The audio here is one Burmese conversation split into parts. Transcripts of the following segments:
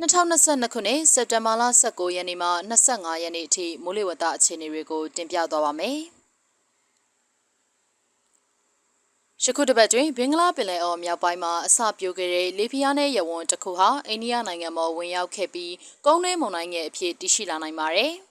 2022ခုနှစ်စက်တင်ဘာလ19ရက်နေ့မှ25ရက်နေ့အထိမိုးလေဝသအခြေအနေတွေကိုတင်ပြသွားပါမယ်။ယခုတစ်ပတ်တွင်ဘင်္ဂလားပင်လယ်အော်မြောက်ပိုင်းမှာအစပြိုခဲ့တဲ့လေပြင်းအားနဲ့ရဝန်းတစ်ခုဟာအိန္ဒိယနိုင်ငံမှာဝင်ရောက်ခဲ့ပြီးကုန်းတွင်းမုန်တိုင်းငယ်အဖြစ်တည်ရှိလာနိုင်ပါတယ်။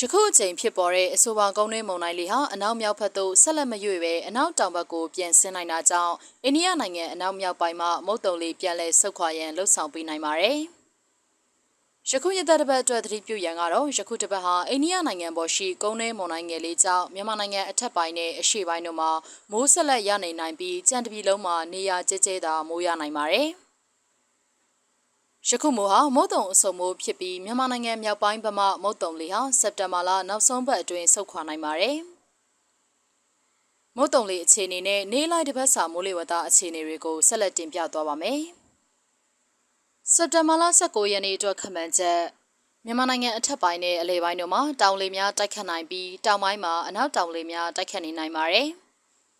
ယခုအချိန်ဖြစ်ပေါ်တဲ့အဆိုပါကုန်းတွင်းမုန်တိုင်းလေးဟာအနောက်မြောက်ဘက်သို့ဆက်လက်မရွေ့ပဲအနောက်တောင်ဘက်ကိုပြန်ဆင်းနိုင်တာကြောင့်အိန္ဒိယနိုင်ငံအနောက်မြောက်ပိုင်းမှာမုတ်တုံလေးပြန်လည်ဆုတ်ခွာရန်လှုံ့ဆော်ပေးနိုင်ပါတယ်။ယခုရသက်တစ်ပတ်အတွက်သတိပြုရန်ကတော့ယခုတစ်ပတ်ဟာအိန္ဒိယနိုင်ငံပေါ်ရှိကုန်းတွင်းမုန်တိုင်းငယ်လေးကြောင့်မြန်မာနိုင်ငံအထက်ပိုင်းနဲ့အရှေ့ပိုင်းတို့မှာမိုးဆက်လက်ရနေနိုင်ပြီးကြံတပြီလုံးမှာနေရာကျကျသာမိုးရနိုင်ပါတယ်။ ယခုမိုးဟာမုတ်တုံအစုံမိုးဖြစ်ပြီးမြန်မာနိုင်ငံမြောက်ပိုင်းဗမာမုတ်တုံလေးဟာစက်တင်ဘာလနောက်ဆုံးပတ်အတွင်းဆုတ်ခွာနိုင်ပါတယ်။မုတ်တုံလေးအခြေအနေနဲ့နေလိုက်တစ်ပတ်စာမိုးလေဝသအခြေအနေတွေကိုဆက်လက်တင်ပြသွားပါမယ်။စက်တင်ဘာလ19ရက်နေ့အတွက်ခန့်မှန်းချက်မြန်မာနိုင်ငံအထက်ပိုင်းနဲ့အလဲပိုင်းတို့မှာတောင်လေများတိုက်ခတ်နိုင်ပြီးတောင်ပိုင်းမှာအနောက်တောင်လေများတိုက်ခတ်နေနိုင်ပါတယ်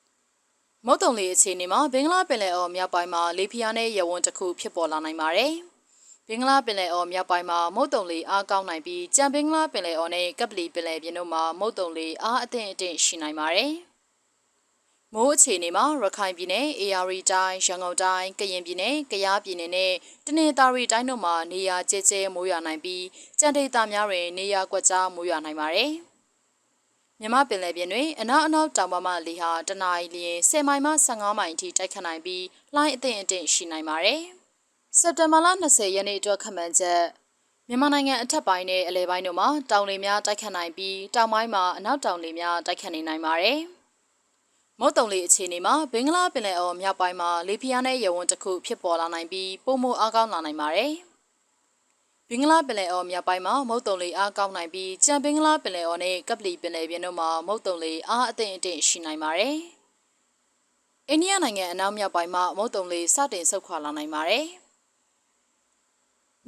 ။မုတ်တုံလေးအခြေအနေမှာဘင်္ဂလားပင်လယ်အော်မြောက်ပိုင်းမှာလေပြင်းနဲ့ရဝန်းတစ်ခုဖြစ်ပေါ်လာနိုင်ပါတယ်။ ဘင်္ဂလားပင်လယ်အော်မြောက်ပိုင်းမှာမုတ်တုံလေအားကောင်းနိုင်ပြီးကြံဘင်္ဂလားပင်လယ်အော်နဲ့ကပလီပင်လယ်ပြင်တို့မှာမုတ်တုံလေအားအသင့်အတင့်ရှိနိုင်ပါတယ်။မိုးအခြေအနေမှာရခိုင်ပြည်နယ်၊ AR တိုင်း၊ရန်ကုန်တိုင်း၊ကရင်ပြည်နယ်၊ကယားပြည်နယ်နဲ့တနင်္သာရီတိုင်းတို့မှာနေရာကျဲကျဲမိုးရွာနိုင်ပြီးကြံဒေသများတွင်နေရာကွက်ကြားမိုးရွာနိုင်ပါတယ်။မြမပင်လယ်ပြင်တွင်အနောက်အနောက်တောင်ပမလေဟာတနအီလျင်10မိုင်မှ15မိုင်အထိတိုက်ခတ်နိုင်ပြီးလှိုင်းအသင့်အတင့်ရှိနိုင်ပါတယ်။ စက်တင်ဘာလ20ရက်နေ့အတွက်ခန့်မှန်းချက်မြန်မာနိုင်ငံအထက်ပိုင်းနဲ့အလဲပိုင်းတို့မှာတောင်လေများတိုက်ခတ်နိုင်ပြီးတောင်ပိုင်းမှာအနောက်တောင်လေများတိုက်ခတ်နေနိုင်ပါတယ်။မုတ်တုံလေအခြေအနေမှာဘင်္ဂလားပင်လယ်အော်မြောက်ပိုင်းမှာလေပြင်းနဲ့ရဝန်းတစ်ခုဖြစ်ပေါ်လာနိုင်ပြီးပုံမအားကောင်းလာနိုင်ပါတယ်။ဘင်္ဂလားပင်လယ်အော်မြောက်ပိုင်းမှာမုတ်တုံလေအားကောင်းနိုင်ပြီးကြံဘင်္ဂလားပင်လယ်အော်နဲ့ကပလီပင်လယ်ပြင်တို့မှာမုတ်တုံလေအားအသင့်အတင့်ရှိနိုင်ပါတယ်။အိန္ဒိယနိုင်ငံအနောက်မြောက်ပိုင်းမှာမုတ်တုံလေစတင်ဆုတ်ခွာလာနိုင်ပါတယ်။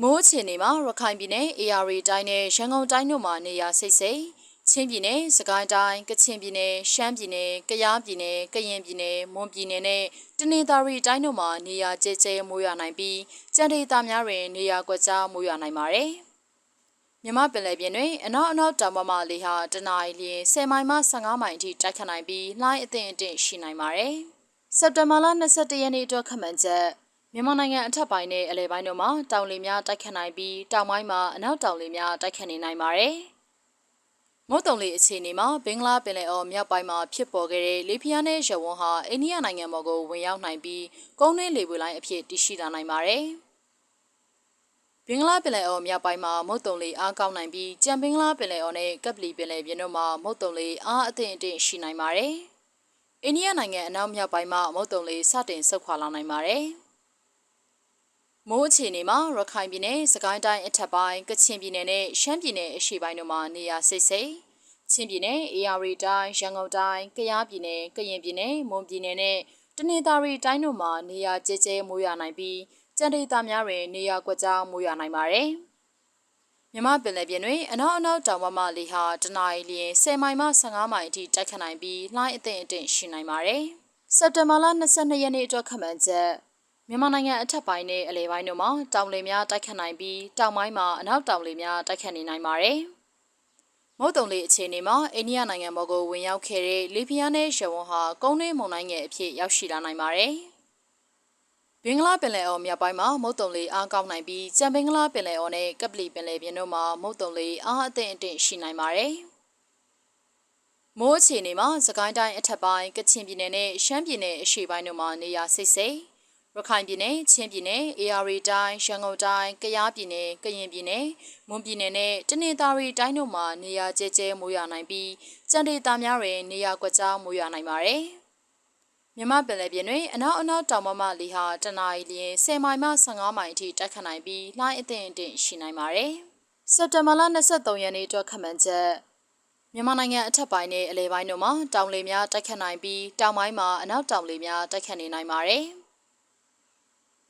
မိုးအခြေအနေမှာရခိုင်ပြည်နယ် AR တိုင်းနဲ့ရန်ကုန်တိုင်းတို့မှာနေရာစိတ်စိတ်ချင်းပြည်နယ်စကိုင်းတိုင်းကချင်ပြည်နယ်ရှမ်းပြည်နယ်ကယားပြည်နယ်ကရင်ပြည်နယ်မွန်ပြည်နယ်နဲ့တနင်္သာရီတိုင်းတို့မှာနေရာကျဲကျဲမိုးရွာနိုင်ပြီးကြံဒေသများတွင်နေရာကွက်ကြားမိုးရွာနိုင်ပါတယ်။မြမပင်လယ်ပြင်တွင်အနောက်အနောက်တောင်ပမာလေဟာတနအီလျင်10မိုင်မှ15မိုင်အထိတိုက်ခတ်နိုင်ပြီးလှိုင်းအသင့်အတင့်ရှိနိုင်ပါတယ်။စက်တင်ဘာလ22ရက်နေ့အတွက်ခန့်မှန်းချက် မြန်မာနိုင်ငံအထက်ပိုင်းနဲ့အလဲပိုင်းတို့မှာတောင်လေများတိုက်ခတ်နိုင်ပြီးတောင်ပိုင်းမှာအနောက်တောင်လေများတိုက်ခတ်နေနိုင်ပါတယ်။မုတ်တုံလေအခြေအနေမှာဘင်္ဂလားပင်လယ်အော်မြောက်ပိုင်းမှာဖြစ်ပေါ်ခဲ့တဲ့လေပြင်းနဲ့ရဝန်းဟာအိန္ဒိယနိုင်ငံပေါ်ကိုဝင်ရောက်နိုင်ပြီးကုန်းတွင်းလေပွေလိုင်းအဖြစ်တည်ရှိလာနိုင်ပါတယ်။ဘင်္ဂလားပင်လယ်အော်မြောက်ပိုင်းမှာမုတ်တုံလေအားကောင်းနိုင်ပြီးကြံဘင်္ဂလားပင်လယ်အော်နဲ့ကပလီပင်လယ်ပြင်တို့မှာမုတ်တုံလေအားအသင့်အတင့်ရှိနိုင်ပါတယ်။အိန္ဒိယနိုင်ငံအနောက်မြောက်ပိုင်းမှာမုတ်တုံလေစတင်ဆုတ်ခွာလာနိုင်ပါတယ်။ မိုးအခြေအနေမှာရခိုင်ပြည်နယ်၊စကိုင်းတိုင်းအထက်ပိုင်း၊ကချင်ပြည်နယ်နဲ့ရှမ်းပြည်နယ်အရှေ့ပိုင်းတို့မှာနေရာစိတ်စိတ်ချင်းပြည်နယ်၊အေရီတိုင်း၊ရန်ကုန်တိုင်း၊ကယားပြည်နယ်၊ကရင်ပြည်နယ်၊မွန်ပြည်နယ်နဲ့တနင်္သာရီတိုင်းတို့မှာနေရာကျကျမိုးရွာနိုင်ပြီးကြံဒေသများတွင်နေရာကွက်ကြားမိုးရွာနိုင်ပါတယ်။မြမပင်လယ်ပြင်တွင်အနောက်အနောက်တောင်ပမလေဟာတနအီလျင်10မိုင်မှ15မိုင်အထိတိုက်ခတ်နိုင်ပြီးလှိုင်းအသင့်အတင့်ရှိနိုင်ပါတယ်။စက်တင်ဘာလ22ရက်နေ့အတွက်ခန့်မှန်းချက် မြန်မာနိုင်ငံအထက်ပိုင်းနဲ့အလယ်ပိုင်းတို့မှာတောင်လေများတိုက်ခတ်နိုင်ပြီးတောင်ပိုင်းမှာအနောက်တောင်လေများတိုက်ခတ်နေနိုင်ပါတယ်။မုတ်တုံလေအခြေအနေမှာအိန္ဒိယနိုင်ငံဘော်ကိုဝင်ရောက်ခဲ့တဲ့လေပြင်းနဲ့ရဝန်းဟာကုန်းတွင်းမုန်တိုင်းငယ်အဖြစ်ရောက်ရှိလာနိုင်ပါတယ်။ဘင်္ဂလားပင်လယ်အော်မြောက်ပိုင်းမှာမုတ်တုံလေအားကောင်းနိုင်ပြီးကြံဘင်္ဂလားပင်လယ်အော်နဲ့ကပလီပင်လယ်ပြင်တို့မှာမုတ်တုံလေအားအသင့်အတင့်ရှိနိုင်ပါတယ်။မိုးအခြေအနေမှာစကိုင်းတိုင်းအထက်ပိုင်းကချင်ပြည်နယ်နဲ့ရှမ်းပြည်နယ်အရှေ့ပိုင်းတို့မှာနေရာစိတ်စိတ် ရခိုင်ပြည်နယ်၊ချင်းပြည်နယ်၊အေရီတိုင်း၊ရန်ကုန်တိုင်း၊ကယားပြည်နယ်၊ကရင်ပြည်နယ်၊မွန်ပြည်နယ်နဲ့တနင်္သာရီတိုင်းတို့မှာနေရာကျကျမိုးရွာနိုင်ပြီးကြံဒေသများတွင်နေရာကွက်ကြားမိုးရွာနိုင်ပါတယ်။မြမပင်လယ်ပြင်တွင်အနောက်အနောက်တောင်ပမလေဟာတနအီလျင်10မိုင်မှ15မိုင်အထိတိုက်ခတ်နိုင်ပြီးလှိုင်းအသင့်အတင့်ရှိနိုင်ပါတယ်။စက်တင်ဘာလ23ရက်နေ့အတွက်ခန့်မှန်းချက်မြန်မာနိုင်ငံအထက်ပိုင်းနဲ့အလဲပိုင်းတို့မှာတောင်လေများတိုက်ခတ်နိုင်ပြီးတောင်ပိုင်းမှာအနောက်တောင်လေများတိုက်ခတ်နေနိုင်ပါတယ်။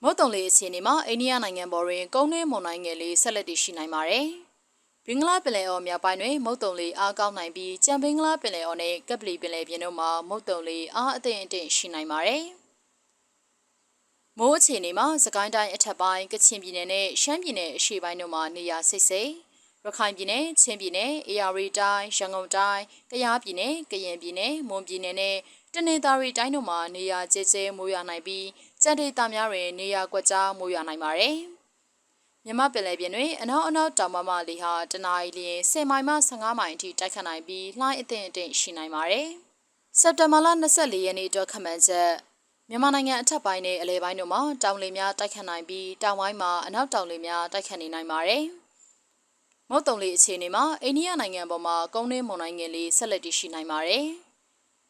မုတ်တုံလေးအခြေအနေမှာအိန္ဒိယနိုင်ငံပေါ်တွင်ကုန်းတွင်းမုန်တိုင်းငယ်လေးဆက်လက်တည်ရှိနိုင်ပါတယ်။ဘင်္ဂလားပင်လယ်အော်မြောက်ပိုင်းတွင်မုတ်တုံလေးအားကောင်းနိုင်ပြီးကြံဘင်္ဂလားပင်လယ်အော်နဲ့ကပလီပင်လယ်ပြင်တို့မှာမုတ်တုံလေးအားအသင့်အတင့်ရှိနိုင်ပါတယ်။မိုးအခြေအနေမှာစကိုင်းတိုင်းအထက်ပိုင်းကချင်ပြည်နယ်နဲ့ရှမ်းပြည်နယ်အရှေ့ပိုင်းတို့မှာနေရာစိတ်စိတ်ရခိုင်ပြည်နယ်ချင်းပြည်နယ်အေရီတိုင်းရန်ကုန်တိုင်းကယားပြည်နယ်ကရင်ပြည်နယ်မွန်ပြည်နယ်နဲ့တနင်္သာရီတိုင်းတို့မှာနေရာကျဲကျဲမိုးရွာနိုင်ပြီး ကြံဒေသများတွင် နေရာကွက်ကြားမိုးရွာနိုင်ပါတယ်။မြမပင်လယ်ပြင်တွင်အနောက်အနောက်တောင်မမလေဟာတနအီလရင်10မိုင်မှ15မိုင်အထိတိုက်ခတ်နိုင်ပြီးလှိုင်းအသင့်အင့်ရှိနိုင်ပါတယ်။စက်တင်ဘာလ24ရက်နေ့အတွက်ခန့်မှန်းချက်မြန်မာနိုင်ငံအထက်ပိုင်းနဲ့အလဲပိုင်းတို့မှာတောင်လေများတိုက်ခတ်နိုင်ပြီးတောင်ပိုင်းမှာအနောက်တောင်လေများတိုက်ခတ်နေနိုင်ပါတယ်။မုတ်တုံလေအခြေအနေမှာအိန္ဒိယနိုင်ငံပေါ်မှာကုန်းနှင်းမုန်တိုင်းငယ်လေးဆက်လက်တည်ရှိနိုင်ပါတယ်။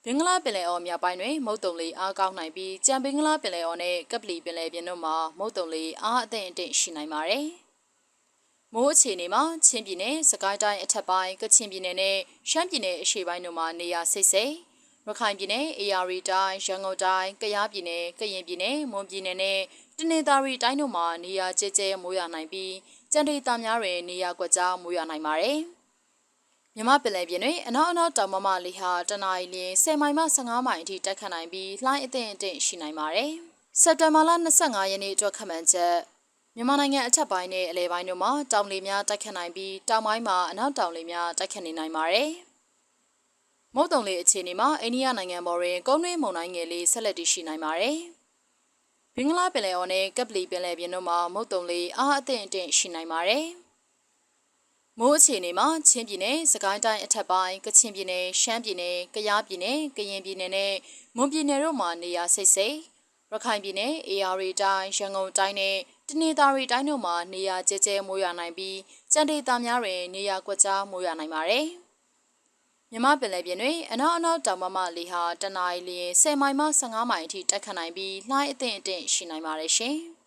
ဘင်္ဂလားပင်လယ်အော်မြောက်ပိုင်းတွင်မုတ်တုံလေအားကောင်းနိုင်ပြီးကြံဘင်္ဂလားပင်လယ်အော်နဲ့ကပလီပင်လယ်ပြင်တို့မှာမုတ်တုံလေအားအသင့်အင့်ရှိနိုင်ပါတယ်။မိုးအခြေအနေမှာချင်းပြည်နယ်၊စကိုင်းတိုင်းအထက်ပိုင်း၊ကချင်ပြည်နယ်နဲ့ရှမ်းပြည်နယ်အရှေ့ပိုင်းတို့မှာနေရာစိတ်စိတ်ရခိုင်ပြည်နယ်အေရီတိုင်းရန်ကုန်တိုင်းကယားပြည်နယ်ကရင်ပြည်နယ်မွန်ပြည်နယ်နဲ့တနင်္သာရီတိုင်းတို့မှာနေရာကျကျမိုးရွာနိုင်ပြီးကြံဒေသများတွင်နေရာကွက်ကြားမိုးရွာနိုင်ပါတယ်။ မြမပင်လယ်ပြင်တွင်အနောက်အနောက်တောင်မမလေဟာတနအီလရင်10မိုင်မှ15မိုင်အထိတိုက်ခတ်နိုင်ပြီးလှိုင်းအသင့်အင့်ရှိနိုင်ပါတယ်။စက်တင်ဘာလ25ရက်နေ့အတွက်ခန့်မှန်းချက်မြန်မာနိုင်ငံအထက်ပိုင်းနဲ့အလဲပိုင်းတို့မှာတောင်လေများတိုက်ခတ်နိုင်ပြီးတောင်ပိုင်းမှာအနောက်တောင်လေများတိုက်ခတ်နေနိုင်ပါတယ်။မုတ်တုံလေးအခြေအနေမှာအိန္ဒိယနိုင်ငံပေါ်တွင်ကုန်းတွင်းမုန်တိုင်းငယ်လေးဆက်လက်တည်ရှိနိုင်ပါတယ်။ဘင်္ဂလားပင်လယ်အော်နဲ့ကပလီပင်လယ်ပြင်တို့မှာမုတ်တုံလေးအားအသင့်အင့်ရှိနိုင်ပါတယ်။ မိုးအခြေအနေမှာချင်းပြည်နယ်၊စကိုင်းတိုင်းအထက်ပိုင်း၊ကချင်ပြည်နယ်၊ရှမ်းပြည်နယ်၊ကယားပြည်နယ်၊ကရင်ပြည်နယ်နဲ့မွန်ပြည်နယ်တို့မှာနေရာစိတ်စိတ်ရခိုင်ပြည်နယ်၊အေရီတိုင်း၊ရန်ကုန်တိုင်းနဲ့တနင်္သာရီတိုင်းတို့မှာနေရာကျကျမိုးရွာနိုင်ပြီးကြံဒေသများတွင်နေရာကွက်ကြားမိုးရွာနိုင်ပါတယ်။မြမပင်လယ်ပြင်တွင်အနောက်အနောက်တောင်မမလေဟာတနအီလရင်10မိုင်မှ15မိုင်အထိတက်ခတ်နိုင်ပြီးလှိုင်းအသင့်အင့်ရှိနိုင်ပါတယ်ရှင်။